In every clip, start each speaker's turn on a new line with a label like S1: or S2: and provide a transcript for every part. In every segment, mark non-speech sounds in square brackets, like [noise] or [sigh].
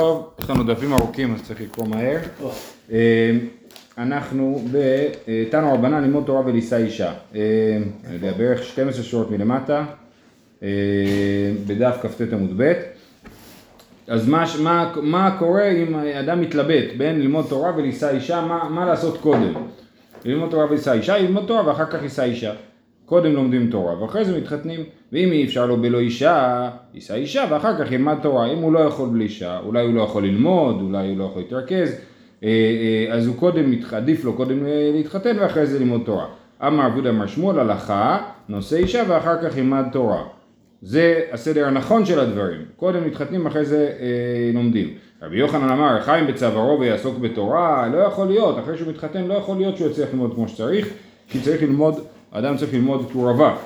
S1: טוב, יש לנו דפים ארוכים אז צריך לקרוא מהר. אנחנו בתנא רבנן ללמוד תורה ולישא אישה. אני יודע, בערך 12 שורות מלמטה, בדף כ"ט עמוד ב'. אז מה, מה, מה קורה אם אדם מתלבט בין ללמוד תורה ולישא אישה, מה, מה לעשות קודם? ללמוד תורה ולישא אישה, ללמוד תורה ואחר כך יישא אישה. קודם לומדים תורה ואחרי זה מתחתנים ואם אי אפשר לו בלא אישה, יישא אישה ואחר כך ילמד תורה. אם הוא לא יכול בלי אישה, אולי הוא לא יכול ללמוד, אולי הוא לא יכול להתרכז אז הוא קודם, עדיף לו קודם להתחתן ואחרי זה ללמוד תורה. אמר עבוד אמר שמואל הלכה, נושא אישה ואחר כך ילמד תורה. זה הסדר הנכון של הדברים, קודם מתחתנים אחרי זה אה, לומדים. רבי יוחנן אמר חיים בצווארו ויעסוק בתורה, לא יכול להיות, אחרי שהוא מתחתן לא יכול להיות שהוא יצליח ללמוד כמו שצריך כי צריך ללמוד האדם צריך ללמוד כי הוא רווק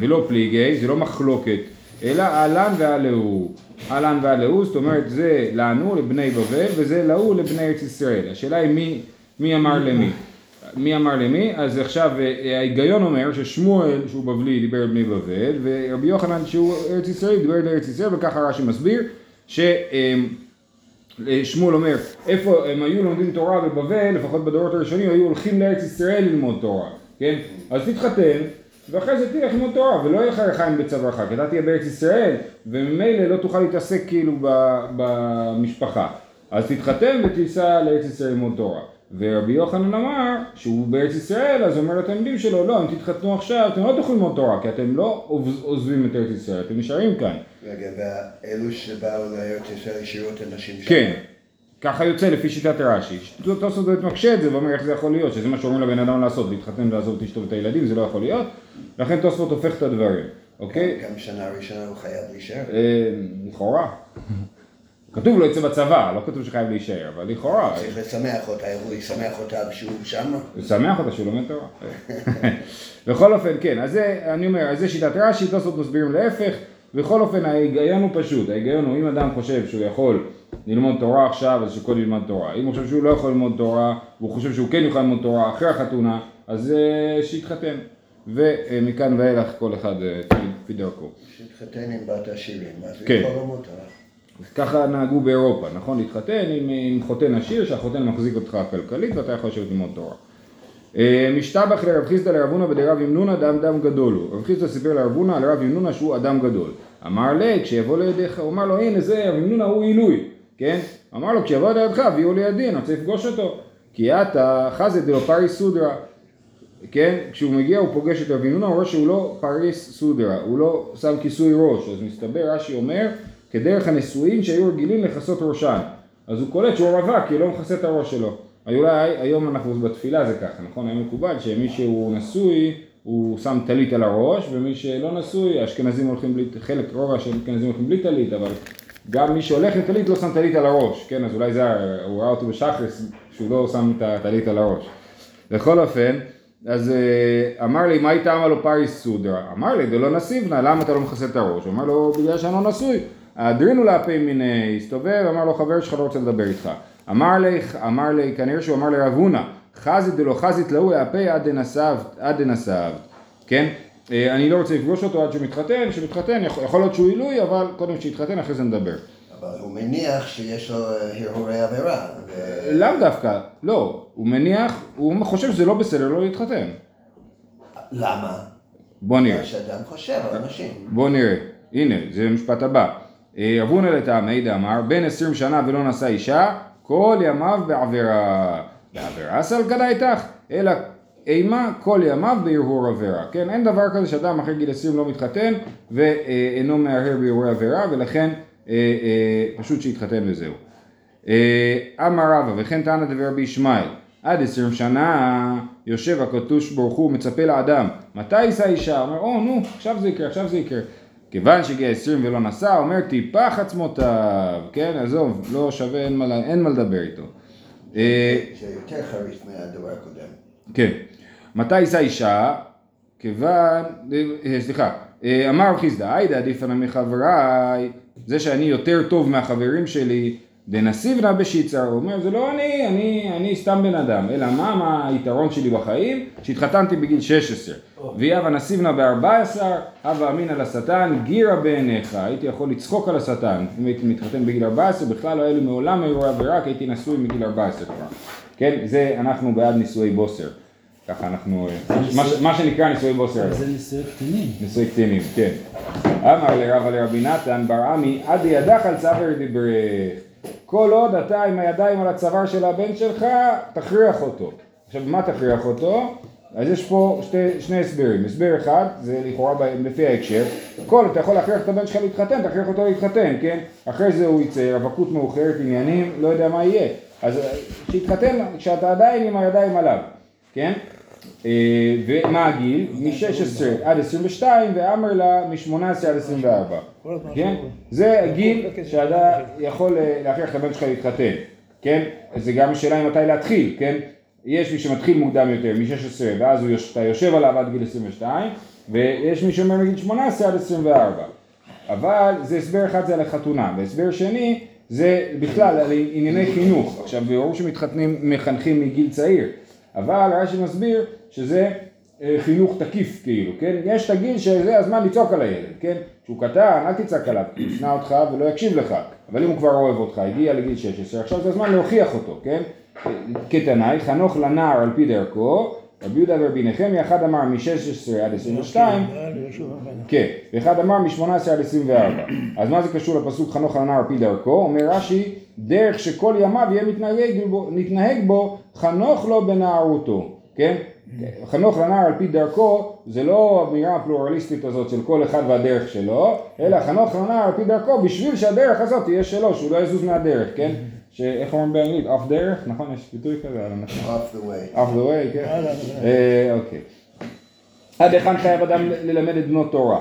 S1: ולא פליגי, זה לא מחלוקת, אלא אהלן ואלהו. אהלן ואלהו, זאת אומרת זה לנו לבני בבל וזה להוא לבני ארץ ישראל. השאלה היא מי, מי אמר למי. מי אמר למי? אז עכשיו ההיגיון אומר ששמואל שהוא בבלי דיבר לבני בבל ורבי יוחנן שהוא ארץ ישראל דיבר לארץ ישראל וככה רש"י מסביר ששמואל אומר איפה הם היו לומדים תורה בבבל לפחות בדורות הראשונים היו הולכים לארץ ישראל ללמוד תורה כן? אז תתחתן, ואחרי זה תלך ללמוד תורה, ולא יהיה לך לחיים בצווארך, כי אתה תהיה בארץ ישראל, וממילא לא תוכל להתעסק כאילו במשפחה. אז תתחתן ותיסע לארץ ישראל ללמוד תורה. ורבי יוחנן אמר שהוא בארץ ישראל, אז אומר לתלמידים שלו, לא, אם תתחתנו עכשיו, אתם לא תוכלו ללמוד תורה, כי אתם לא עוזבים את ארץ ישראל, אתם נשארים כאן.
S2: רגע, ואלו שבאו לארץ ישראל ישירות הנשים שם?
S1: כן. ככה יוצא לפי שיטת רש"י. תוספות באמת מקשה את זה ואומר איך זה יכול להיות, שזה מה שאומרים לבן אדם לעשות, להתחתן ולעזוב את אשתו ואת הילדים, זה לא יכול להיות, לכן תוספות הופך את הדברים, אוקיי?
S2: גם שנה ראשונה הוא חייב להישאר?
S1: לכאורה. כתוב לא יצא בצבא, לא כתוב שחייב להישאר, אבל לכאורה.
S2: צריך לשמח אותה, הוא ישמח אותה שהוא שמה?
S1: לשמח אותה שהוא לומד תורה. [laughs] בכל אופן, כן, אז זה, אני אומר, אז זה שיטת רש"י, תוספות מסבירים להפך, בכל אופן ההיגיון הוא פשוט, ההיגיון הוא אם אדם חושב שהוא יכול ללמוד תורה עכשיו, אז שקודם ילמד תורה. אם הוא חושב שהוא לא יכול ללמוד תורה, והוא חושב שהוא כן יוכל ללמוד תורה אחרי החתונה, אז שיתחתן. ומכאן ואילך כל אחד לפי דרכו.
S2: שיתחתן עם בת עשירים, אז
S1: כן.
S2: יכול ללמוד תורה.
S1: ככה נהגו באירופה, נכון? להתחתן עם, עם חותן עשיר, שהחותן מחזיק אותך כלכלית ואתה יכול לשבת ללמוד תורה. משתבח לרב חיסדא לרב הונא בדרב ימנונא דם דם גדול הוא. רב חיסדא סיפר לרב הונא על רב ימנונא שהוא אדם גדול. אמר לי, כשיבוא לידיך, הוא אמר לו, הנה זה רב המנונא הוא עילוי, כן? אמר לו, כשיבוא לידך, הביאו לידי, אני רוצה לפגוש אותו. כי אתא חזייה דלא פריס סודרא, כן? כשהוא מגיע הוא פוגש את רב המנונא, הוא רואה שהוא לא פריס סודרא, הוא לא שם כיסוי ראש, אז מסתבר, רש"י אומר, כדרך הנשואים שהיו רגילים לכסות ראשם. אז הוא קולט שהוא רווק, כי לא מכסה את הראש שלו. אולי היום אנחנו בתפילה זה ככה, נכון? היום מקובל שמי שהוא נשוי הוא שם טלית על הראש ומי שלא נשוי, האשכנזים הולכים בלי, חלק, רוב האשכנזים הולכים בלי טלית, אבל גם מי שהולך עם טלית לא שם טלית על הראש, כן? אז אולי זה, הוא ראה אותו בשחרס שהוא לא שם את הטלית על הראש. בכל אופן, אז אמר לי, מה איתה אמר לו פריס סודרה? אמר לי, דלא נסיבנה, למה אתה לא מכסה את הראש? הוא אמר לו, בגלל שאני לא נשוי. אדרינו לאפי מיני, הסתובב, אמר לו, חבר שלך לא רוצה לדבר איתך. אמר לי, אמר לי, כנראה שהוא אמר לרב הונא, חזית דלא חזית להוא יאפה עד דנסבת, כן? אני לא רוצה לפגוש אותו עד שהוא מתחתן, כשמתחתן יכול להיות שהוא עילוי, אבל קודם שיתחתן אחרי זה נדבר.
S2: אבל הוא מניח שיש לו הרהורי עבירה. ו-
S1: לאו דווקא, לא, הוא מניח, הוא חושב שזה לא בסדר לא להתחתן.
S2: למה?
S1: בוא נראה.
S2: מה שאדם חושב על אנשים.
S1: בוא נראה, הנה, זה המשפט הבא. אבונה לטעמי דאמר, בן עשרים שנה ולא נשא אישה, כל ימיו בעבירה. בעבירה סלקדה איתך, אלא אימה כל ימיו בהרהור עבירה. כן, אין דבר כזה שאדם אחרי גיל עשרים לא מתחתן ואינו מהרהר בהרהורי עבירה, ולכן אה, אה, פשוט שיתחתן וזהו. אה, אמר רבא, וכן טענת דבר רבי ישמעאל, עד עשרים שנה יושב הקדוש ברוך הוא מצפה לאדם, מתי יישא אישה? אומר, או נו, עכשיו זה יקרה, עכשיו זה יקרה. כיוון שהגיע עשרים ולא נשא, אומר טיפח עצמותיו, כן, עזוב, לא שווה, אין מה, אין מה לדבר איתו. אה,
S2: זה יותר חריף מהדבר הקודם.
S1: כן. מתי יישא אישה? כיוון, אה, סליחה, אמר רב חיסדא, האי דעדיפנא מחבראי, זה שאני יותר טוב מהחברים שלי, דנסיבנא בשיתסר, הוא אומר זה לא אני, אני, אני סתם בן אדם, אלא מה, מה היתרון שלי בחיים? שהתחתנתי בגיל 16, ואי הוה נסיבנא ב-14, הוה אמינא לשטן, גירא בעיניך, הייתי יכול לצחוק על השטן, אם הייתי מתחתן בגיל 14, בכלל לא היה לי מעולם עבירה, כי הייתי נשוי מגיל 14 כבר, כן, זה אנחנו בעד נישואי בוסר, ככה אנחנו, מה, מה שנקרא נישואי בוסר.
S3: זה נישואי קטינים.
S1: נישואי קטינים, כן. אמר לרב לרבי נתן בר עמי, עד ידך על צוואר דברך. כל עוד אתה עם הידיים על הצוואר של הבן שלך, תכריח אותו. עכשיו, מה תכריח אותו? אז יש פה שתי, שני הסברים. הסבר אחד, זה לכאורה ב- לפי ההקשר. כל, אתה יכול להכריח את הבן שלך להתחתן, תכריח אותו להתחתן, כן? אחרי זה הוא יצא, רווקות מאוחרת, עניינים, לא יודע מה יהיה. אז אה, שיתחתן כשאתה עדיין עם הידיים עליו, כן? אה, ומה הגיל? מ-16 עד 22 ואמר לה מ-18 עד 24. כן? זה הגיל שאתה יכול אה, להכריח את הבן שלך להתחתן. כן? זה גם שאלה אם מתי להתחיל, כן? יש מי שמתחיל מוקדם יותר, מ-16 ואז אתה יושב עליו עד גיל 22 ויש מי שאומר מגיל 18 עד 24. אבל זה הסבר אחד זה על החתונה, והסבר שני זה בכלל על ענייני חינוך. עכשיו ברור שמתחתנים, מחנכים מגיל צעיר, אבל רש"י מסביר שזה חינוך תקיף כאילו, כן? יש את הגיל שזה הזמן לצעוק על הילד, כן? כשהוא קטן, אל תצעק עליו, כי הוא ישנא אותך ולא יקשיב לך, אבל אם הוא כבר אוהב אותך, הגיע לגיל 16, עכשיו זה הזמן להוכיח אותו, כן? כתנאי, חנוך לנער על פי דרכו, רבי יהודה ורבי נחמיה, אחד אמר מ-16 עד 22, כן, ואחד אמר מ-18 עד 24. אז מה זה קשור לפסוק חנוך לנער על פי דרכו? אומר רש"י, דרך שכל ימיו יהיה מתנהג בו, מתנהג בו חנוך לו בנערותו, כן? חנוך לנער על פי דרכו זה לא האמירה הפלורליסטית הזאת של כל אחד והדרך שלו, אלא חנוך לנער על פי דרכו בשביל שהדרך הזאת תהיה שלו, שהוא לא יזוז מהדרך, כן? שאיך אומרים באנגלית? אוף דרך? נכון? יש ביטוי כזה? הנכון.
S2: off the way.
S1: off the way, כן? אה, אוקיי. עד היכן חייב אדם ללמד את בנו תורה?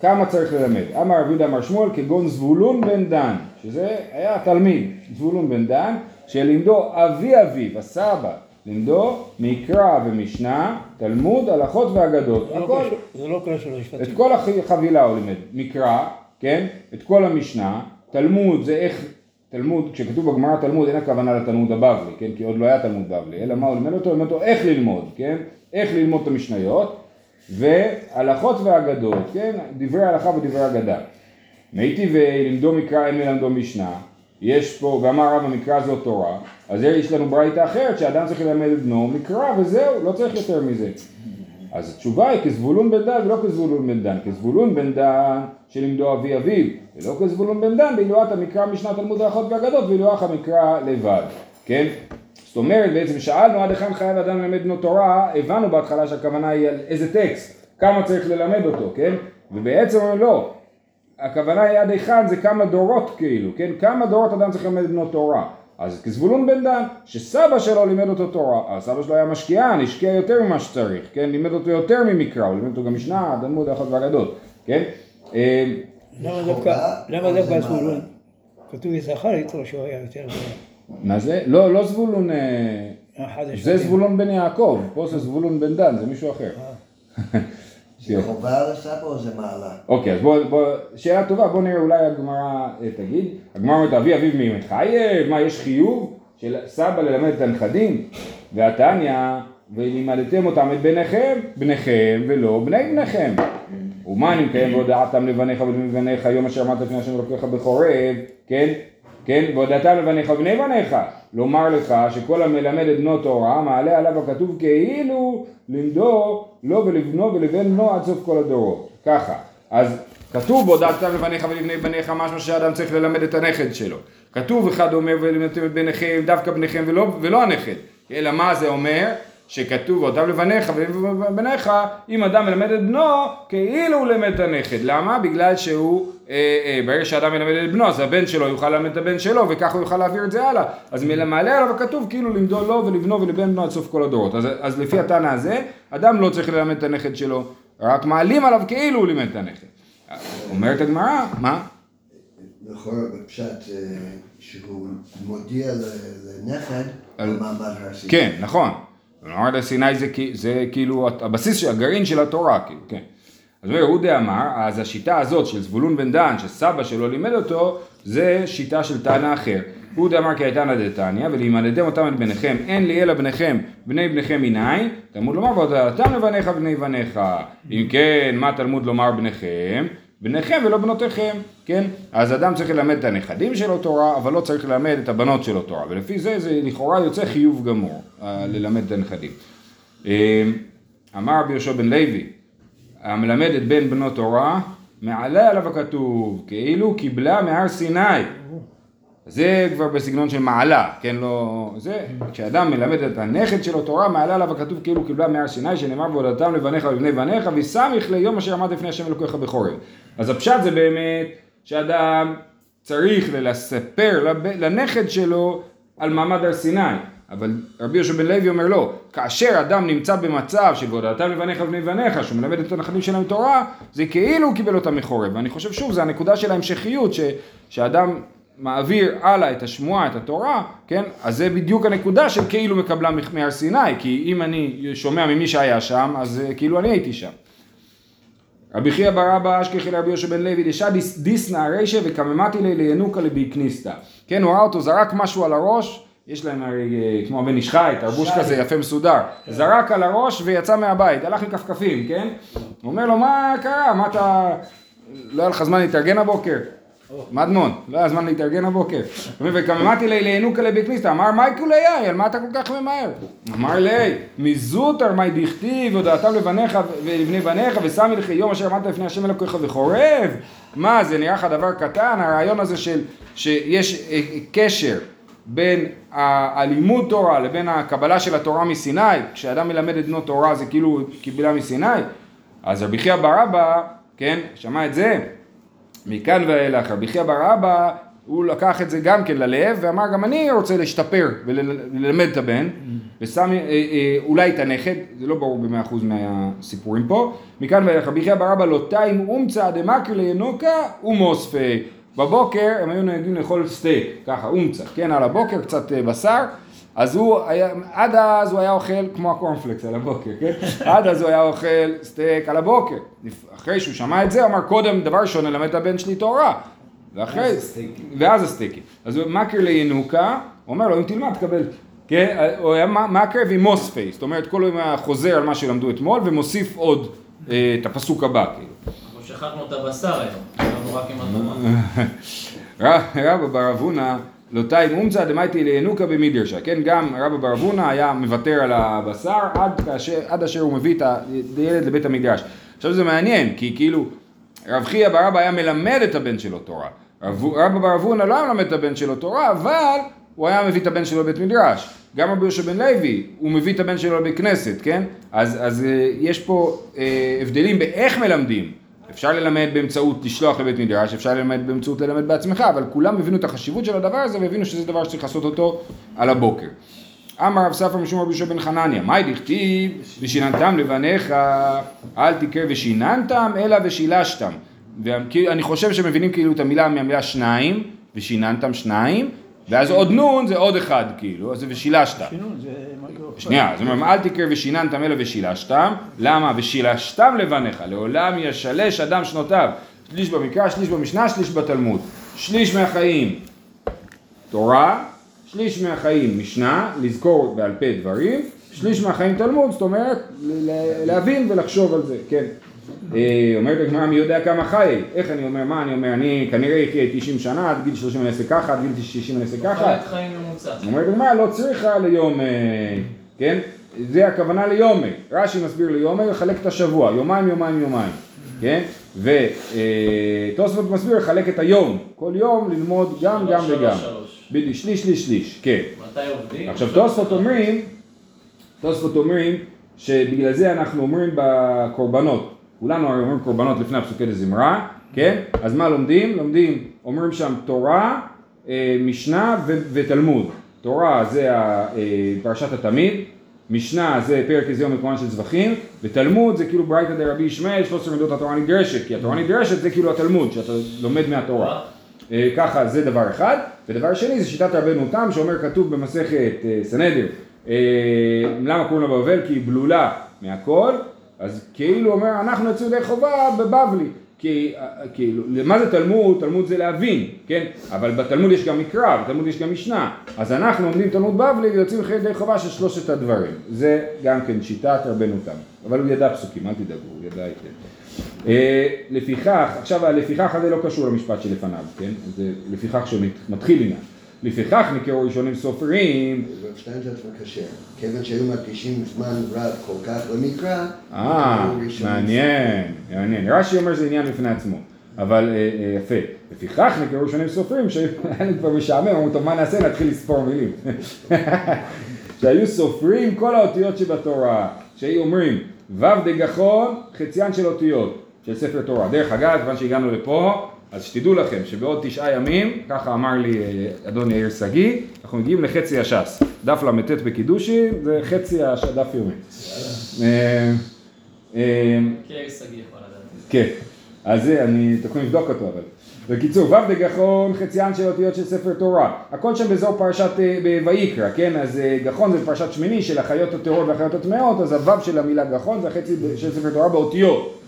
S1: כמה צריך ללמד? אמר רבי יהודה אמר שמואל כגון זבולון בן דן, שזה היה תלמיד, זבולון בן דן, שלימדו אבי אביו, הסבא, לימדו מקרא ומשנה, תלמוד, הלכות ואגדות,
S3: זה לא
S1: הכל,
S3: זה לא קשור למשפטים.
S1: את כל החבילה הוא לימד, מקרא, כן, את כל המשנה, תלמוד זה איך, תלמוד, כשכתוב בגמרא תלמוד אין הכוונה לתלמוד הבבלי, כן, כי עוד לא היה תלמוד בבלי, אלא מה הוא לימד אותו? לימד אותו איך ללמוד, כן, איך ללמוד את המשניות, והלכות ואגדות, כן, דברי הלכה ודברי אגדה. מייתי ולימדו מקרא אין ללמדו משנה, יש פה, ואמר רב המקרא זו תורה, אז יש לנו ברייתא אחרת שאדם צריך ללמד את בנו מקרא וזהו, לא צריך יותר מזה. אז התשובה היא כזבולון בן דן ולא כזבולון בן דן, כזבולון בן דן שלימדו אבי אביו, ולא כזבולון בן דן בהילואת המקרא משנת תלמוד הלכות ואגדות והילוח המקרא לבד, כן? זאת אומרת בעצם שאלנו עד היכן חייב אדם ללמד בנו תורה, הבנו בהתחלה שהכוונה היא על איזה טקסט, כמה צריך ללמד אותו, כן? ובעצם לא, הכוונה היא עד היכן זה כמה דורות כאילו, כן? כמה דורות אדם צריך ללמד בנו תורה. אז כזבולון בן דן, שסבא שלו לימד אותו תורה, אז סבא שלו היה משקיען, השקיע יותר ממה שצריך, כן? לימד אותו יותר ממקרא, הוא לימד אותו גם משנה, תלמוד, הלכות ואגדות, כן? אה,
S3: למה דווקא, זבולון? כתוב יששכר יתרו שהוא היה יותר
S1: מה זה? לא, לא זבולון, אה,
S3: אחד
S1: זה. זבולון בן יעקב, פה זה זבולון בן דן, זה מישהו אחר. [laughs]
S2: זה חובה לסבא או זה מעלה?
S1: אוקיי, אז בוא, בוא, שאלה טובה, בוא נראה אולי הגמרא אה, תגיד. הגמרא אומרת אבי אביו מי מחייב, מה יש חיוב של סבא ללמד את הנכדים? והתניא, ולימדתם אותם את בניכם, בניכם ולא בני בניכם. ומה אני מקיים והודעתם לבניך ולבניך יום אשר אמרת לפני השם אלוקיך בחורב, כן? כן, והודעתם לבניך ובני בניך, לומר לך שכל המלמד את בנו תורה, מעלה עליו הכתוב כאילו לימדו לו ולבנו ולבן בנו עד סוף כל הדורות. ככה, אז כתוב והודעתם לבניך ולבני בניך משמע שאדם צריך ללמד את הנכד שלו. כתוב אחד אומר ולימדתם את בניכם, דווקא בניכם ולא, ולא הנכד. אלא מה זה אומר? שכתוב אותם לבניך ובניך, אם אדם מלמד את בנו, כאילו הוא למד את הנכד. למה? בגלל שהוא, אה, אה, ברגע שאדם מלמד את בנו, אז הבן שלו יוכל ללמד את הבן שלו, וככה הוא יוכל להעביר את זה הלאה. אז מעלה עליו הכתוב, כאילו לימדו לו ולבנו ולבן בנו עד סוף כל הדורות. אז, אז לפי הטענה הזה, אדם לא צריך ללמד את הנכד שלו, רק מעלים עליו כאילו הוא לימד את הנכד. אומרת הגמרא, מה?
S2: לכאורה בפשט אה, שהוא מודיע לנכד
S1: על-
S2: מעמד הר.
S1: כן, נכון. מעמד הר סיני זה, זה כאילו הבסיס, הגרעין של התורה, כאילו, כן. אז הוא דאמר, אז השיטה הזאת של זבולון בן דן, שסבא שלו לימד אותו, זה שיטה של טענה אחר. הוא דאמר כי הייתנא דתניא, ולימדתם אותם את בניכם, אין לי אלא בניכם, בני בניכם מנין, תלמוד לומר והודעתם לבניך בני בניך. אם כן, מה תלמוד לומר בניכם? בניכם ולא בנותיכם, כן? אז אדם צריך ללמד את הנכדים שלו תורה, אבל לא צריך ללמד את הבנות שלו תורה, ולפי זה זה לכאורה יוצא חיוב גמור, אה, ללמד את הנכדים. אה, אמר רבי יהושע בן לוי, המלמד את בן בנו תורה, מעלה עליו הכתוב, כאילו קיבלה מהר סיני. זה כבר בסגנון של מעלה, כן, לא... זה, כשאדם מלמד את הנכד שלו תורה, מעלה עליו הכתוב כאילו קיבלה מהר סיני, שנאמר והודעתם לבניך ולבני בניך, וסמיך ליום אשר עמד לפני השם אלוקיך בחורב. אז הפשט זה באמת שאדם צריך לספר לנכד שלו על מעמד הר סיני. אבל רבי יהושע בן לוי אומר לא, כאשר אדם נמצא במצב של והודעתם לבניך ובני בניך, שהוא מלמד את הנכדים שלהם תורה, זה כאילו הוא קיבל אותם מחורב. ואני חושב שוב, זה הנקודה של ההמשכיות, ש, שאדם מעביר הלאה את השמועה, את התורה, כן? אז זה בדיוק הנקודה של כאילו מקבלה מהר סיני, כי אם אני שומע ממי שהיה שם, אז אה, כאילו אני הייתי שם. רבי חייא בר אבא אשכחי לרבי יהושע בן לוי דשא דיס- דיסנא רישא וקממתי לי לינוקה לביכניסתא. כן, הוא ראה אותו, זרק משהו על הראש, יש להם הרי אה, כמו הבן איש חי, תרבוש. כזה יפה מסודר. זרק על הראש ויצא מהבית, הלך עם כפכפים, כן? הוא אומר לו, מה קרה? מה אתה... לא היה לך זמן להתארגן הבוקר? מדמון, לא היה זמן להתארגן הבוקר. וקממתי לי לינוקה לביכניסתא. אמר, מייקו ליי, על מה אתה כל כך ממהר? אמר לי, מזוטר מאי דכתיב, והודעתם לבניך ולבני בניך, ושמי לך יום אשר עמדת לפני השם אלוקיך וחורב. מה, זה נראה לך דבר קטן? הרעיון הזה של, שיש אה, קשר בין הלימוד תורה לבין הקבלה של התורה מסיני, כשאדם מלמד את בנו תורה זה כאילו קיבלה מסיני, אז רבי חייא בר אבא, כן, שמע את זה, מכאן ואילך, רבי חייא בר אבא, הוא לקח את זה גם כן ללב, ואמר גם אני רוצה להשתפר וללמד את הבן, ושם אה, אה, אולי את הנכד, זה לא ברור במאה אחוז מהסיפורים פה, מכאן ואילך, רבי חייא בר אבא לא טעים אומצא עד דמקרי לינוקא ומוספיה, בבוקר הם היו נוהגים לאכול סטייק, ככה אומצה, כן, על הבוקר קצת אה, בשר, אז הוא היה, עד אז הוא היה אוכל כמו הקורנפלקס על הבוקר, כן? [laughs] עד אז הוא היה אוכל סטייק על הבוקר. אחרי שהוא שמע את זה, הוא אמר קודם, דבר ראשון, נלמד את הבן שלי תורה. ואחרי,
S2: ואז הסטייקים.
S1: ואז הסטייקים. אז הוא מקרי לינוקא, הוא אומר לו, אם תלמד, תקבל. כן, הוא היה מכר ועם מוספי, זאת אומרת, כל יום היה חוזר על מה שלמדו אתמול, ומוסיף עוד אה, את הפסוק הבא, כאילו.
S4: אנחנו שכחנו את הבשר היום, אנחנו רק עם התורה.
S1: רב רבא בר אבונה תאי מומצא דמייטי לינוקה במדרשה, כן, גם רבא בר אבונה היה מוותר על הבשר עד, כאשר, עד אשר הוא מביא את הילד לבית המדרש. עכשיו זה מעניין, כי כאילו רב חייא בר אבא היה מלמד את הבן שלו תורה. רב, רבא בר אבונה לא היה מלמד את הבן שלו תורה, אבל הוא היה מביא את הבן שלו לבית מדרש. גם רבי יהושע בן לוי, הוא מביא את הבן שלו לבית כנסת, כן? אז, אז אה, יש פה אה, הבדלים באיך מלמדים. אפשר ללמד באמצעות לשלוח לבית מדרש, אפשר ללמד באמצעות ללמד בעצמך, אבל כולם הבינו את החשיבות של הדבר הזה והבינו שזה דבר שצריך לעשות אותו על הבוקר. אמר רב ספר משום רבי יהושע בן חנניה, מאי דכתיב ושיננתם לבניך, אל תקרא ושיננתם אלא ושילשתם. ואני חושב שמבינים כאילו את המילה מהמילה שניים, ושיננתם שניים, ואז עוד נון זה עוד אחד כאילו, אז זה ושילשת. שנייה, זאת אומרת, אל תקרא ושיננתם אלא ושילשתם, למה? ושילשתם לבניך, לעולם ישלש אדם שנותיו, שליש במקרא, שליש במשנה, שליש בתלמוד, שליש מהחיים תורה, שליש מהחיים משנה, לזכור בעל פה דברים, שליש מהחיים תלמוד, זאת אומרת, להבין ולחשוב על זה, כן. אה, אומרת הגמרא, מי יודע כמה חיי? איך אני אומר, מה אני אומר, אני כנראה אחיה 90 שנה, עד גיל 30 אני אעשה ככה, עד גיל 60 אני אעשה ככה.
S4: חלק חיים ממוצע.
S1: אומרת הגמרא לא צריכה ליום, אה, כן? זה הכוונה ליומי. רש"י מסביר ליומי, לחלק את השבוע, יומיים, יומיים, יומיים, כן? ותוספות מסביר לחלק את היום, כל יום ללמוד גם, גם וגם. בדיוק, שליש, שליש, שליש, כן.
S4: מתי עובדים?
S1: עכשיו תוספות אומרים, תוספות אומרים שבגלל זה אנחנו אומרים בקורבנות, כולנו הרי אומרים קורבנות לפני הפסוקי דזמרה, כן? אז מה לומדים? לומדים, אומרים שם תורה, אה, משנה ו- ותלמוד. תורה זה אה, פרשת התמיד, משנה זה פרק איזה יום מקומן של זבחים, ותלמוד זה כאילו ברייתא דרבי ישמעאל, 13 מידות התורה נדרשת, כי התורה נדרשת זה כאילו התלמוד, שאתה לומד מהתורה. אה, ככה זה דבר אחד, ודבר שני זה שיטת רבנו תם שאומר כתוב במסכת אה, למה קוראים לה בבל? כי היא בלולה מהכל, אז כאילו אומר, אנחנו יצאו ידי חובה בבבלי. כי, כאילו, מה זה תלמוד? תלמוד זה להבין, כן? אבל בתלמוד יש גם מקרא, בתלמוד יש גם משנה. אז אנחנו לומדים תלמוד בבלי ויוצאים ידי חובה של שלושת הדברים. זה גם כן שיטת רבנו תם. אבל הוא ידע פסוקים, אל תדאגו, הוא ידע היטב. אה, לפיכך, עכשיו הלפיכך הזה לא קשור למשפט שלפניו, כן? זה לפיכך שמתחיל עניין. לפיכך נקראו ראשונים סופרים.
S2: רב שטיינזלץ מקשר. כיוון שהיו מקדישים זמן רב כל כך למקרא,
S1: אה, מעניין, מעניין. רש"י אומר שזה עניין בפני עצמו, אבל אה, אה, יפה. לפיכך נקראו ראשונים סופרים, שהיה [laughs] להם כבר משעמם, אמרו, טוב, מה נעשה? נתחיל לספור מילים. [laughs] שהיו סופרים כל האותיות שבתורה, שהיו אומרים, ו' דגחון, חציין של אותיות, של ספר תורה. דרך אגב, כיוון שהגענו לפה, אז שתדעו לכם שבעוד תשעה ימים, ככה אמר לי אה, אדון יאיר שגיא, אנחנו מגיעים לחצי הש"ס. דף ל"ט בקידושין זה חצי הדף יומי. אה, אה,
S4: כן.
S1: כן, אז זה, אני, אתם יכולים לבדוק אותו אבל. בקיצור, ו' דגחון חציין של אותיות של ספר תורה. הכל שם באזור פרשת ויקרא, כן? אז גחון זה פרשת שמיני של החיות הטהורות והחיות הטמאות, אז הו' של המילה גחון זה החצי של ספר תורה באותיות.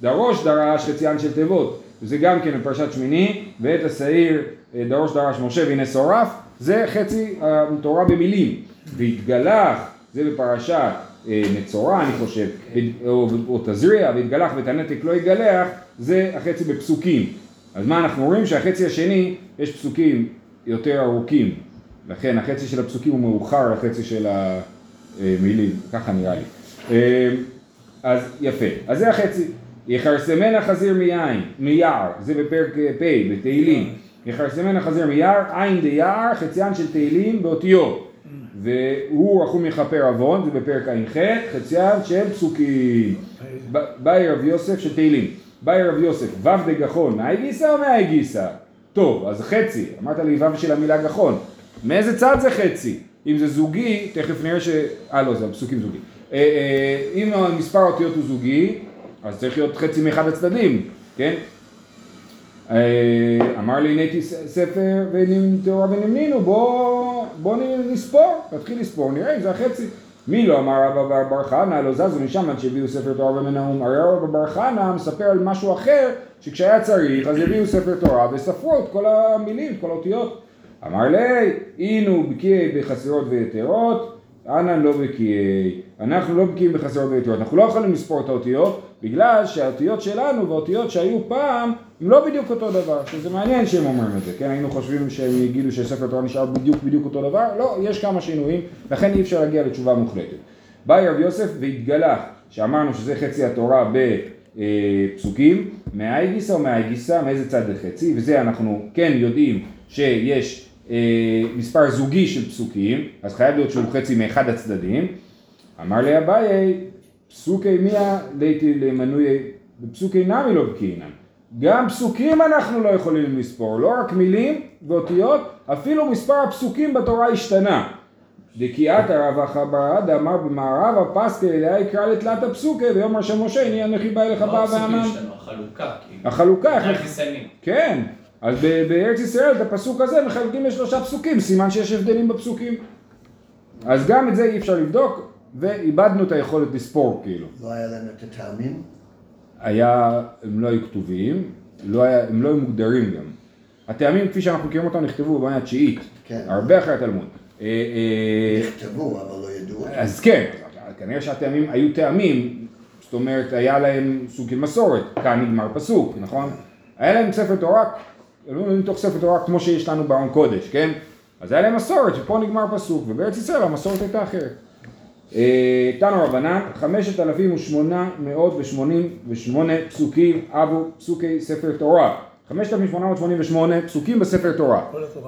S1: דרוש דרש חציין של תיבות, וזה גם כן בפרשת שמיני, ואת השעיר אה, דרוש דרש משה והנה שורף, זה חצי התורה במילים. והתגלח, זה בפרשת אה, מצורע אני חושב, או, או תזריע, והתגלח ואת הנתק לא יגלח, זה החצי בפסוקים. אז מה אנחנו רואים? שהחצי השני, יש פסוקים יותר ארוכים, לכן החצי של הפסוקים הוא מאוחר לחצי של המילים, ככה נראה לי. אה, אז יפה, אז זה החצי. יכרסמן החזיר מיין, מיער, זה בפרק אה, פ' בתהילים. יכרסמן החזיר מיער, עין דיער, חציין של תהילים באותיות. והוא רחום יכפר עוון, זה בפרק ע"ח, חציין של פסוקים. באי רב יוסף של תהילים. באי רב יוסף, ו' דגחון, מאי גיסא או מאי גיסא? טוב, אז חצי, אמרת לי ו' של המילה גחון. מאיזה צד זה חצי? אם זה זוגי, תכף נראה ש... אה לא, זה פסוקים זוגי. אה, אה, אם מספר האותיות הוא זוגי, אז צריך להיות חצי מאחד הצדדים, כן? אה, אמר לי נהייתי ספר ותאורה ונמנינו, בוא, בוא נספור, נתחיל לספור, נראה אם זה החצי. מי לא אמר רבא בר חנא, לא זזו משם עד שהביאו ספר תורה ומנהום. הרי רבא בר חנא מספר על משהו אחר, שכשהיה צריך אז הביאו ספר תורה וספרו את כל המילים, את כל האותיות. אמר לי, אינו בקיאי בחסרות ויתרות, אנא לא בקיאי. אנחנו לא בקיאים בחסרות ויתרות. אנחנו לא יכולים לספור את האותיות, בגלל שהאותיות שלנו והאותיות שהיו פעם, הם לא בדיוק אותו דבר. שזה מעניין שהם אומרים את זה, כן? היינו חושבים שהם יגידו שספר תורה נשאר בדיוק בדיוק אותו דבר, לא, יש כמה שינויים, לכן אי אפשר להגיע לתשובה מוחלטת. באי רב יוסף והתגלח, שאמרנו שזה חצי התורה בפסוקים, מאי גיסא או מאי גיסא, מאיזה צד זה חצי, וזה אנחנו כן יודעים שיש אה, מספר זוגי של פסוקים, אז חייב להיות שהוא חצי מאחד הצדדים. אמר לי אביי, פסוקי מיה ליתי למנוי, בפסוקי נמי לא בקיאינן. גם פסוקים אנחנו לא יכולים לספור, לא רק מילים ואותיות, אפילו מספר הפסוקים בתורה השתנה. דקיאת הרב החברה דאמר במערב הפסקה אליה יקרא לתלת הפסוקי ויאמר שם משה הנה אנכי בא אליך
S4: לא
S1: בא.
S4: שלנו, החלוקה, כאילו.
S1: החלוקה? כן, אז בארץ ישראל את הפסוק הזה מחלקים לשלושה פסוקים, סימן שיש הבדלים בפסוקים. אז גם את זה אי אפשר לבדוק, ואיבדנו את היכולת לספור כאילו.
S2: לא היה להם את הטעמים?
S1: היה, הם לא היו כתובים, לא היה, הם לא היו מוגדרים גם. הטעמים כפי שאנחנו מכירים אותם נכתבו במאה התשיעית,
S2: כן.
S1: הרבה אחרי התלמוד. אה, אה,
S2: נכתבו, אבל לא ידעו.
S1: אז כן, כנראה שהטעמים היו טעמים, זאת אומרת היה להם סוג של מסורת, כאן נגמר פסוק, נכון? היה להם ספר תורה, לא מתוך ספר תורה כמו שיש לנו בארון קודש, כן? אז היה להם מסורת שפה נגמר פסוק, ובארץ ישראל המסורת הייתה אחרת. אה, תנו רבנן, חמשת אלפים ושמונה מאות ושמונים ושמונה פסוקים אבו פסוקי ספר תורה. חמשת אלפים שמונה מאות שמונים ושמונה פסוקים בספר תורה.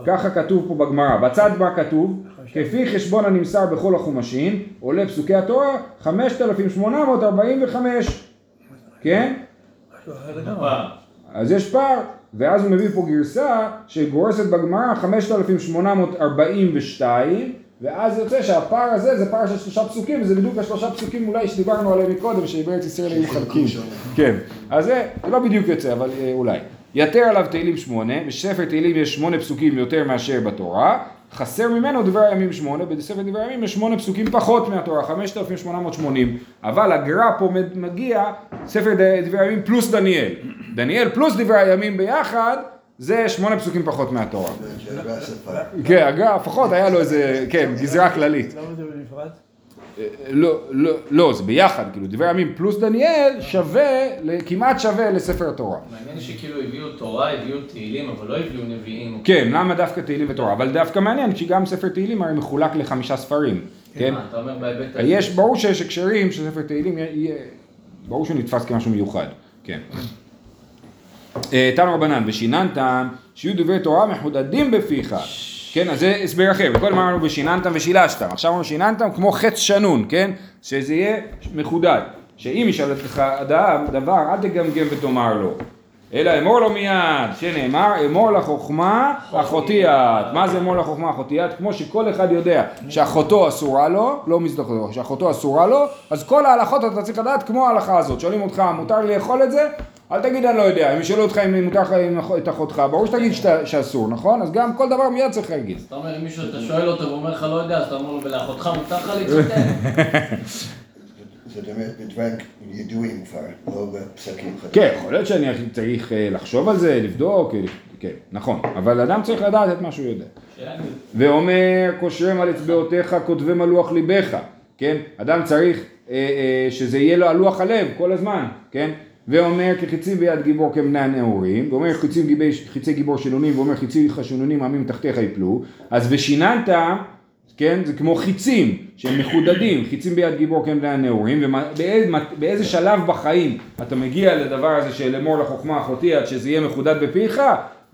S1: ככה כתוב פה בגמרא. בצד מה כתוב? כפי חשבון הנמסר בכל החומשים, עולה פסוקי התורה 5,845. כן? אז יש פער, ואז הוא מביא פה גרסה שגורסת בגמרא 5,842, ואז יוצא שהפער הזה זה פער של שלושה פסוקים, וזה בדיוק השלושה פסוקים אולי שדיברנו עליהם מקודם, שבארץ ישראל היו חלקים. כן, אז זה זה לא בדיוק יוצא, אבל אה, אולי. יתר עליו תהילים שמונה, בספר תהילים יש שמונה פסוקים יותר מאשר בתורה, חסר ממנו דברי הימים שמונה, בספר דברי הימים יש שמונה פסוקים פחות מהתורה, 5,880, אבל הגר"א פה מגיע ספר ד- דברי הימים פלוס דניאל. דניאל פלוס דברי הימים ביחד, זה שמונה פסוקים פחות מהתורה.
S2: שהגר"א ספר.
S1: כן, הגר"א לפחות היה לו איזה, כן, גזרה כללית.
S3: למה זה בנפרד?
S1: לא, לא, לא, זה ביחד, כאילו, דברי הימים פלוס דניאל שווה, כמעט שווה לספר התורה.
S4: מעניין שכאילו הביאו תורה, הביאו תהילים, אבל לא הביאו נביאים.
S1: כן, למה דווקא תהילים ותורה? אבל דווקא מעניין, כי גם ספר תהילים הרי מחולק לחמישה ספרים, כן?
S4: מה, אתה אומר בהיבט הזה?
S1: יש, ברור שיש הקשרים שספר תהילים יהיה, ברור שהוא נתפס כמשהו מיוחד, כן. אה, תנו רבנן, ושיננתם, שיהיו דברי תורה מחודדים בפיך. כן, אז זה הסבר אחר. קודם אמרנו ושיננתם ושילשתם. עכשיו אמרנו שיננתם כמו חץ שנון, כן? שזה יהיה מחודד. שאם ישאל אותך אדם דבר, אל תגמגם ותאמר לו. אלא אמור לו מיד, שנאמר, אמור לחוכמה אחותי את. מה זה אמור לחוכמה אחותי את? כמו שכל אחד יודע שאחותו אסורה לו, לא מזדכותו, שאחותו אסורה לו, אז כל ההלכות אתה צריך לדעת כמו ההלכה הזאת. שואלים אותך, מותר לי לאכול את זה? אל תגיד אני לא יודע, אם ישאלו אותך אם מותר לך את אחותך, ברור שתגיד שאסור, נכון? אז גם כל דבר מיד צריך להגיד.
S4: אז אתה אומר, אם מישהו, אתה שואל אותו ואומר לך לא יודע, אז אתה אומר לו, ולאחותך מותר לך להתחתן? [laughs]
S2: זאת אומרת, בדברים ידועים כבר, לא בפסקים חדשים.
S1: כן, יכול להיות שאני צריך אה, לחשוב על זה, לבדוק, אה, כן, נכון, אבל אדם צריך לדעת את מה שהוא יודע. ואומר, קושרם על אצבעותיך, כותבם על לוח ליבך, כן? אדם צריך אה, שזה יהיה לו על לוח הלב כל הזמן, כן? ואומר כחיצים ביד גיבור כבני הנעורים, ואומר חיצים גיבי, חיצי גיבור שלונים, ואומר חיצי חשונונים עמים תחתיך יפלו, אז ושיננת, כן? זה כמו חיצים שהם מחודדים, חיצים ביד גיבור כבני הנעורים, ובאיזה שלב בחיים אתה מגיע לדבר הזה של אמור לחוכמה אחותי עד שזה יהיה מחודד בפיך,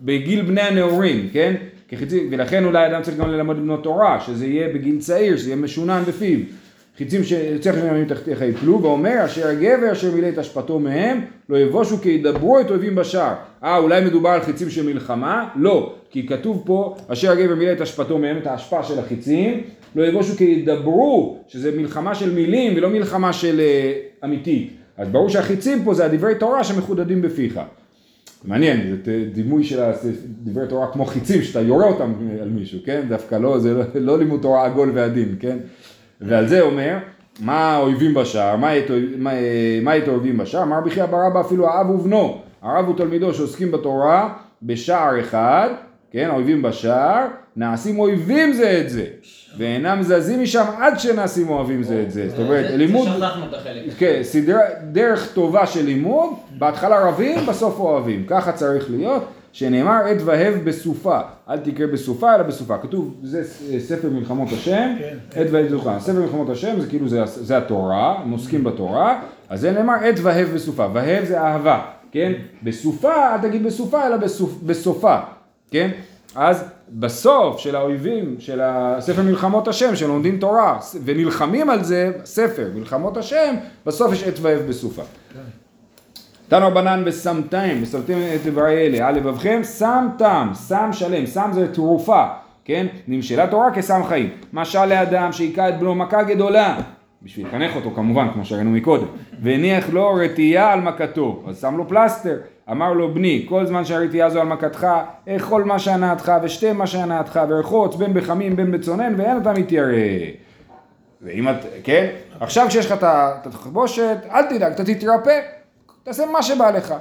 S1: בגיל בני הנעורים, כן? כחיצים, ולכן אולי אדם צריך גם ללמוד לבנות תורה, שזה יהיה בגיל צעיר, שזה יהיה משונן בפיו. חיצים שצריך ימים תחתיך יפלו, ואומר אשר הגבר אשר מילא את אשפתו מהם, לא יבושו כי ידברו את אויבים בשער. אה, אולי מדובר על חיצים של מלחמה? לא, כי כתוב פה אשר הגבר מילא את אשפתו מהם, את ההשפעה של החיצים, לא יבושו כי ידברו, שזה מלחמה של מילים ולא מלחמה של uh, אמיתית. אז ברור שהחיצים פה זה הדברי תורה שמחודדים בפיך. מעניין, זה דימוי של דברי תורה כמו חיצים, שאתה יורה אותם על מישהו, כן? דווקא לא, זה לא, לא לימוד תורה עגול ועדין, כן? ועל זה אומר, מה האויבים בשער, מה את, האויבים בשער? אמר בכי אבא רבא אפילו האב ובנו, הרב ותלמידו שעוסקים בתורה בשער אחד, כן, האויבים בשער, נעשים אויבים זה את זה, ואינם זזים משם עד שנעשים אוהבים זה את זה. זאת אומרת, לימוד...
S4: שכחנו את החלק.
S1: כן, דרך טובה של לימוד, בהתחלה רבים, בסוף אוהבים. ככה צריך להיות, שנאמר עת והב בסופה. אל תקרא בסופה, אלא בסופה. כתוב, זה ספר מלחמות השם,
S3: כן.
S1: עת והב בסופה. ספר מלחמות השם זה כאילו, זה, זה התורה, הם עוסקים בתורה, אז זה נאמר עת והב בסופה. והב זה אהבה, כן? בסופה, אל תגיד בסופה, אלא בסופ, בסופה, כן? אז בסוף של האויבים, של הספר מלחמות השם, שלומדים תורה ונלחמים על זה, ספר מלחמות השם, בסוף יש עת ואב בסופה. תנו רבנן ושמתם, ושמתם את דברי אלה, על לבבכם שמתם, שם שלם, שם זה תרופה, כן? נמשלה תורה כסם חיים. משל לאדם שהיכה את בנו מכה גדולה, בשביל לחנך אותו כמובן, כמו שראינו מקודם, והניח לו רתיעה על מכתו, אז שם לו פלסטר, אמר לו בני, כל זמן שהרתיעה זו על מכתך, אכול מה שהנאתך ושתה מה שהנאתך, ורחוץ בין בחמים בין בצונן, ואין אתה מתיירא. ואם את, כן? עכשיו כשיש לך את התחבושת, אל תדאג, אתה תתרפא, תעשה מה שבא לך,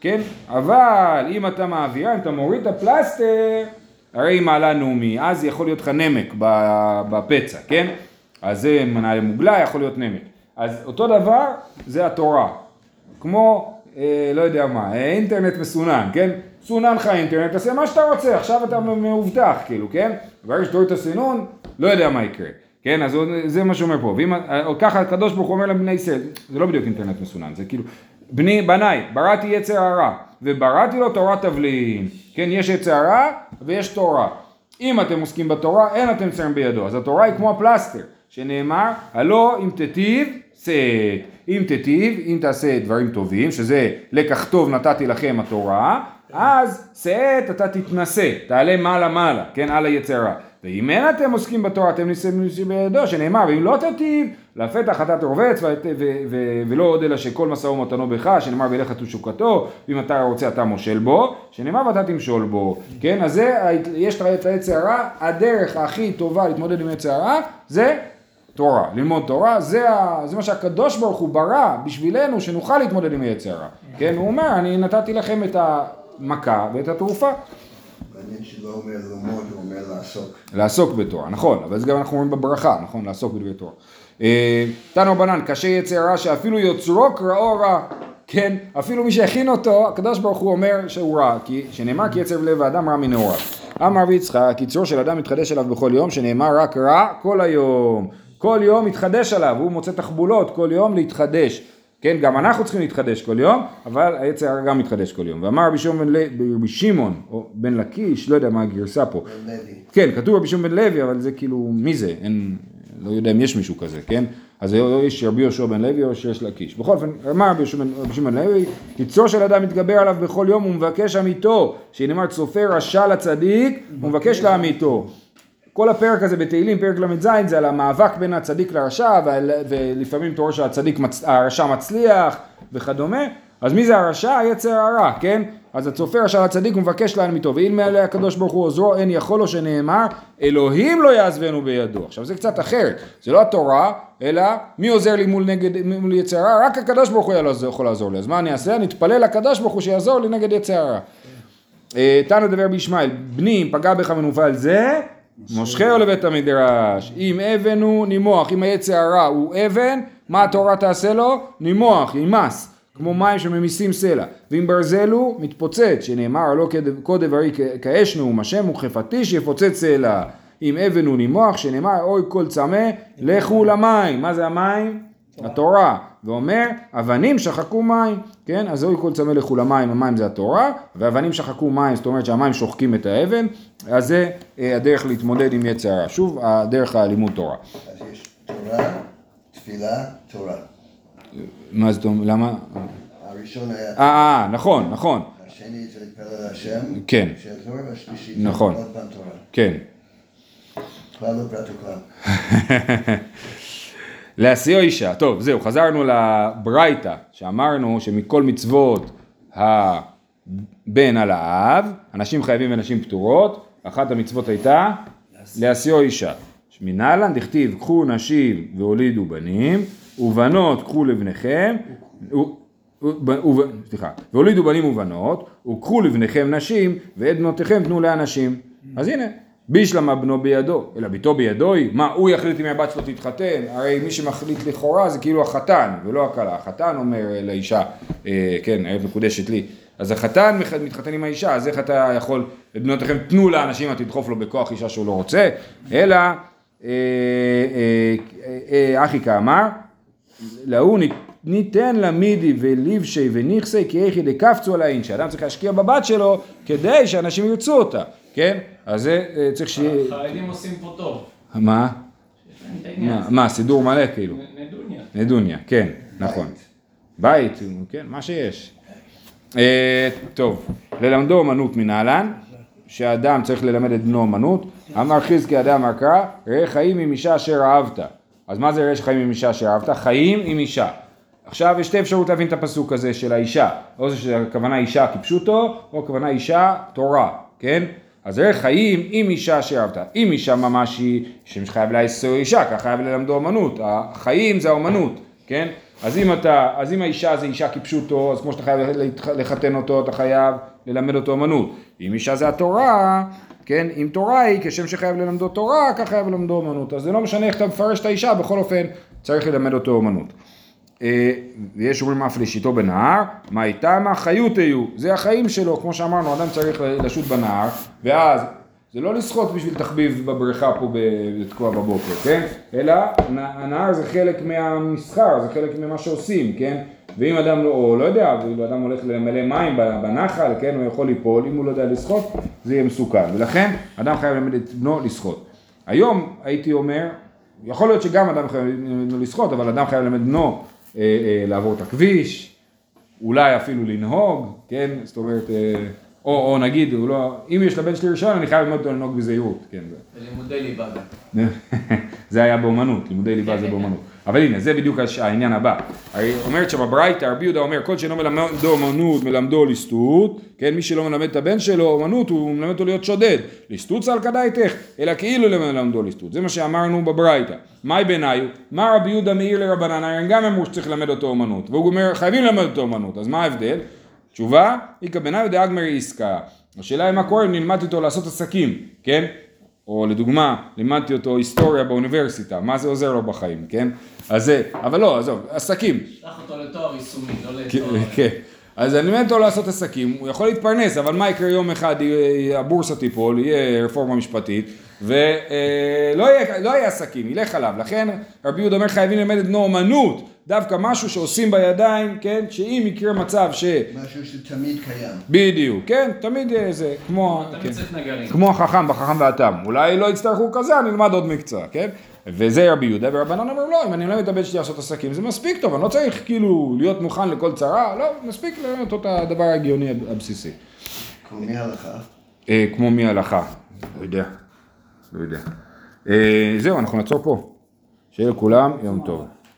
S1: כן? אבל אם אתה מעבירה, אם אתה מוריד את הפלסטר, הרי היא מעלה נעמי, אז יכול להיות לך נמק בפצע, כן? אז זה מנהל מוגלה, יכול להיות נמק. אז אותו דבר זה התורה. כמו, אה, לא יודע מה, אה, אינטרנט מסונן, כן? סונן לך אינטרנט, תעשה מה שאתה רוצה, עכשיו אתה מאובטח, כאילו, כן? ברגע שתוריד את הסינון, לא יודע מה יקרה. כן, אז זה מה שאומר פה. ואם, אה, ככה הקדוש ברוך הוא אומר לבני ישראל, זה לא בדיוק אינטרנט מסונן, זה כאילו, בני, בניי, בראתי יצר הרע, ובראתי לו תורת תבלין. כן, יש יצר הרע ויש תורה. אם אתם עוסקים בתורה, אין אתם צרים בידו. אז התורה היא כמו הפלסטר, שנאמר, הלא אם תיטיב, שאת. אם תיטיב, אם תעשה דברים טובים, שזה לקח טוב נתתי לכם התורה, אז שאת אתה תתנשא, תעלה מעלה מעלה, כן, על היצרה. ואם אין אתם עוסקים בתורה, אתם ניסים בידו, שנאמר, ואם לא תטיב, לפתח אתה תרובץ, ולא עוד אלא שכל משא ומתנו בך, שנאמר ואליך תשוקתו, ואם אתה רוצה אתה מושל בו, שנאמר ואתה תמשול בו, כן, אז זה, יש את העץ הרע, הדרך הכי טובה להתמודד עם עץ הרע, זה תורה, ללמוד תורה, זה, ה, זה מה שהקדוש ברוך הוא ברא בשבילנו, שנוכל להתמודד עם היצר הרע, כן, הוא אומר, אני נתתי לכם את המכה ואת התרופה.
S2: מעניין שלא אומר ללמוד, הוא אומר לעסוק.
S1: לעסוק בתורה, נכון, אבל זה גם אנחנו אומרים בברכה, נכון, לעסוק בדברי תורה. אה, תנו בנן, קשה יצר רע שאפילו יוצרו קראו רע, כן, אפילו מי שהכין אותו, הקדוש ברוך הוא אומר שהוא רע, כי שנאמר כי יצר לב האדם רע מנעוריו. אמר רבי יצחק, קיצור של אדם מתחדש עליו בכל יום, שנאמר רק רע כל היום. כל יום מתחדש עליו, הוא מוצא תחבולות כל יום להתחדש. כן, גם אנחנו צריכים להתחדש כל יום, אבל היצר הרע גם מתחדש כל יום. ואמר רבי שמעון בן, שמעון, או בן לקיש, לא יודע מה הגרסה פה.
S2: בן לוי.
S1: כן, כתוב רבי שמעון בן לוי, אבל זה כאילו, מי זה? אין, לא יודע אם יש מישהו כזה, כן? אז יש רבי יהושע בן לוי או שיש לקיש. בכל אופן, אמר רבי שמעון בן לוי, קיצור של אדם מתגבר עליו בכל יום ומבקש עמיתו, שנאמר צופה רשע לצדיק ומבקש לעמיתו. כל הפרק הזה בתהילים, פרק ל"ז, זה על המאבק בין הצדיק לרשע, ועל, ולפעמים אתה רואה שהצדיק, מצ, הרשע מצליח וכדומה, אז מי זה הרשע? היצר הרע, כן? אז הצופה רשע לצדיק ומבקש להנמיתו, ואם מעלה הקדוש ברוך הוא עוזרו, אין יכול לו שנאמר, אלוהים לא יעזבנו בידו. עכשיו זה קצת אחרת, זה לא התורה, אלא מי עוזר לי מול, נגד, מול יצר הרע? רק הקדוש ברוך הוא יכול לעזור לי. אז מה אני אעשה? אני אתפלל לקדוש ברוך הוא שיעזור לי נגד יצר הרע. אה, תנו דבר בישמעאל, בני אם פגע בך מנוול זה, מושכהו לבית המדרש, אם אבן הוא נימוח, אם היצר הרע הוא אבן, מה התורה תעשה לו? נימוח, יימס, כמו מים שממיסים סלע, ואם ברזל הוא מתפוצץ, שנאמר לא כה דברי כאש נאום השם וכפתי שיפוצץ סלע, אם אבן הוא נימוח, שנאמר אוי כל צמא לכו למים, מה זה המים? התורה, ואומר אבנים שחקו מים, כן? אז אוי כל צמא לכו למים, המים זה התורה, ואבנים שחקו מים, זאת אומרת שהמים שוחקים את האבן, אז זה אה, הדרך להתמודד עם יצר הרע. שוב, הדרך הלימוד תורה.
S2: אז יש תורה, תפילה, תורה.
S1: מה זאת אומרת, למה?
S2: הראשון היה,
S1: אה, אה, נכון, נכון,
S2: השני זה להתפלל להשם,
S1: כן.
S2: שיעזור, והשלישי
S1: נכון.
S2: זה עוד פעם תורה.
S1: כן. [laughs] להשיאו אישה, טוב זהו, חזרנו לברייתא, שאמרנו שמכל מצוות הבן על האב, אנשים חייבים ונשים פטורות, אחת המצוות הייתה להשיאו אישה. מנהלן דכתיב קחו נשים והולידו בנים, ובנות קחו לבניכם, סליחה, והולידו בנים ובנות, וקחו לבניכם נשים, ואת בנותיכם תנו לאנשים. אז הנה, בישלמה בנו בידו, אלא ביתו בידו היא, מה הוא יחליט אם הבת שלו תתחתן, הרי מי שמחליט לכאורה זה כאילו החתן ולא הכלה, החתן אומר לאישה, אה, כן, העת מקודשת לי, אז החתן מתחתן עם האישה, אז איך אתה יכול, בנותיכם תנו לאנשים, אתה תדחוף לו בכוח אישה שהוא לא רוצה, אלא, אה, אה, אחי כאמר, להוא ניתן לה מידי וליבשי וניכסי כי איכי דקפצו על האין, שאדם צריך להשקיע בבת שלו כדי שאנשים ירצו אותה, כן? אז זה אה, צריך ש...
S4: החרדים עושים פה טוב.
S1: מה? מה, סידור מלא כאילו?
S4: נדוניה.
S1: נדוניה, כן, נכון. בית, כן, מה שיש. אה, טוב, ללמדו אמנות מנהלן, שאדם צריך ללמד את בנו אמנות, אמר חזקי אדם אמר קרא, ראה חיים עם אישה אשר אהבת. אז מה זה ראה חיים עם אישה אשר אהבת? חיים עם אישה. עכשיו יש שתי אפשרות להבין את הפסוק הזה של האישה, או שהכוונה אישה כפשוטו, או הכוונה אישה תורה, כן? אז ראה חיים עם אישה אשר אהבת. אם אישה ממש היא, שחייב לעשו אישה, ככה חייב ללמדו אמנות. החיים זה האמנות, כן? אז אם אתה, אז אם האישה זה אישה כפשוטו, אז כמו שאתה חייב לחתן אותו, אתה חייב ללמד אותו אמנות. אם אישה זה התורה, כן, אם תורה היא כשם שחייב ללמדו תורה, כך חייב ללמדו אמנות. אז זה לא משנה איך אתה מפרש את האישה, בכל אופן צריך ללמד אותו אמנות. אה, ויש אומרים אף לשיטו בנהר, מה איתה מה חיות היו, זה החיים שלו, כמו שאמרנו, אדם צריך לשוט בנהר, ואז זה לא לשחות בשביל תחביב בבריכה פה לתקוע בבוקר, כן? אלא הנ- הנהר זה חלק מהמסחר, זה חלק ממה שעושים, כן? ואם אדם לא, או לא יודע, ואם אדם הולך למלא מים בנחל, כן, הוא יכול ליפול, אם הוא לא יודע לשחות, זה יהיה מסוכן. ולכן, אדם חייב ללמד את בנו לשחות. היום הייתי אומר, יכול להיות שגם אדם חייב ללמד בנו לשחות, אבל אדם חייב ללמד בנו לעבור את הכביש, אולי אפילו לנהוג, כן? זאת אומרת, אה, או, או נגיד, הוא לא, אם יש לבן שלי רישיון, אני חייב ללמוד אותו לנהוג בזהירות, כן, זה.
S4: בלימודי ליבה. [laughs]
S1: זה היה באומנות, לימודי ליבה זה באומנות. אבל הנה, זה בדיוק העניין הבא. הרי אומרת שם הברייתא, רבי יהודה אומר, כל שאינו מלמדו אומנות, מלמדו ליסטות, כן, מי שלא מלמד את הבן שלו אומנות, הוא מלמד אותו להיות שודד. ליסטות צל כדאיתך, אלא כאילו למלמדו ליסטות. זה מה שאמרנו בברייתא. מאי ביניו, מה רבי יהודה מעיר לרבנן, הרי גם אמרו שצריך ללמד אותו אומנות. והוא אומר, חייבים ללמד אותו אומנות, אז מה ההבדל? תשובה, איכא ביניו דאגמרי עסקה. השאלה היא מה קורה אם נלמד איתו לעשות עסקים, כן? או לדוגמה, לימדתי אותו היסטוריה באוניברסיטה, מה זה עוזר לו בחיים, כן? אז זה, אבל לא, עזוב, עסקים.
S4: שלח אותו לתואר יישומי, לא
S1: כן,
S4: לתואר...
S1: כן. אז אני מלמד אותו לעשות עסקים, הוא יכול להתפרנס, אבל מה יקרה יום אחד, יהיה- הבורסה תיפול, יהיה רפורמה משפטית, ולא יהיה, לא יהיה עסקים, ילך עליו. לכן רבי יהודה אומר חייבים ללמד את בנו אומנות, דווקא משהו שעושים בידיים, כן? שאם יקרה מצב ש...
S2: משהו שתמיד קיים.
S1: בדיוק, כן? תמיד אה, זה כמו... כן.
S4: תמיד צריך נגרים.
S1: כמו החכם בחכם והתם, אולי לא יצטרכו כזה, אני אלמד עוד מקצוע, כן? וזה רבי יהודה, ורבנן אומר לא, אם אני מלמד את הבן שלי לעשות עסקים זה מספיק טוב, אני לא צריך כאילו להיות מוכן לכל צרה, לא, מספיק ללמד אותו את הדבר ההגיוני הבסיסי.
S2: כמו מהלכה.
S1: אה, כמו מי הלכה, לא יודע, לא יודע. אה, זהו, אנחנו נעצור פה. שיהיה לכולם יום טוב.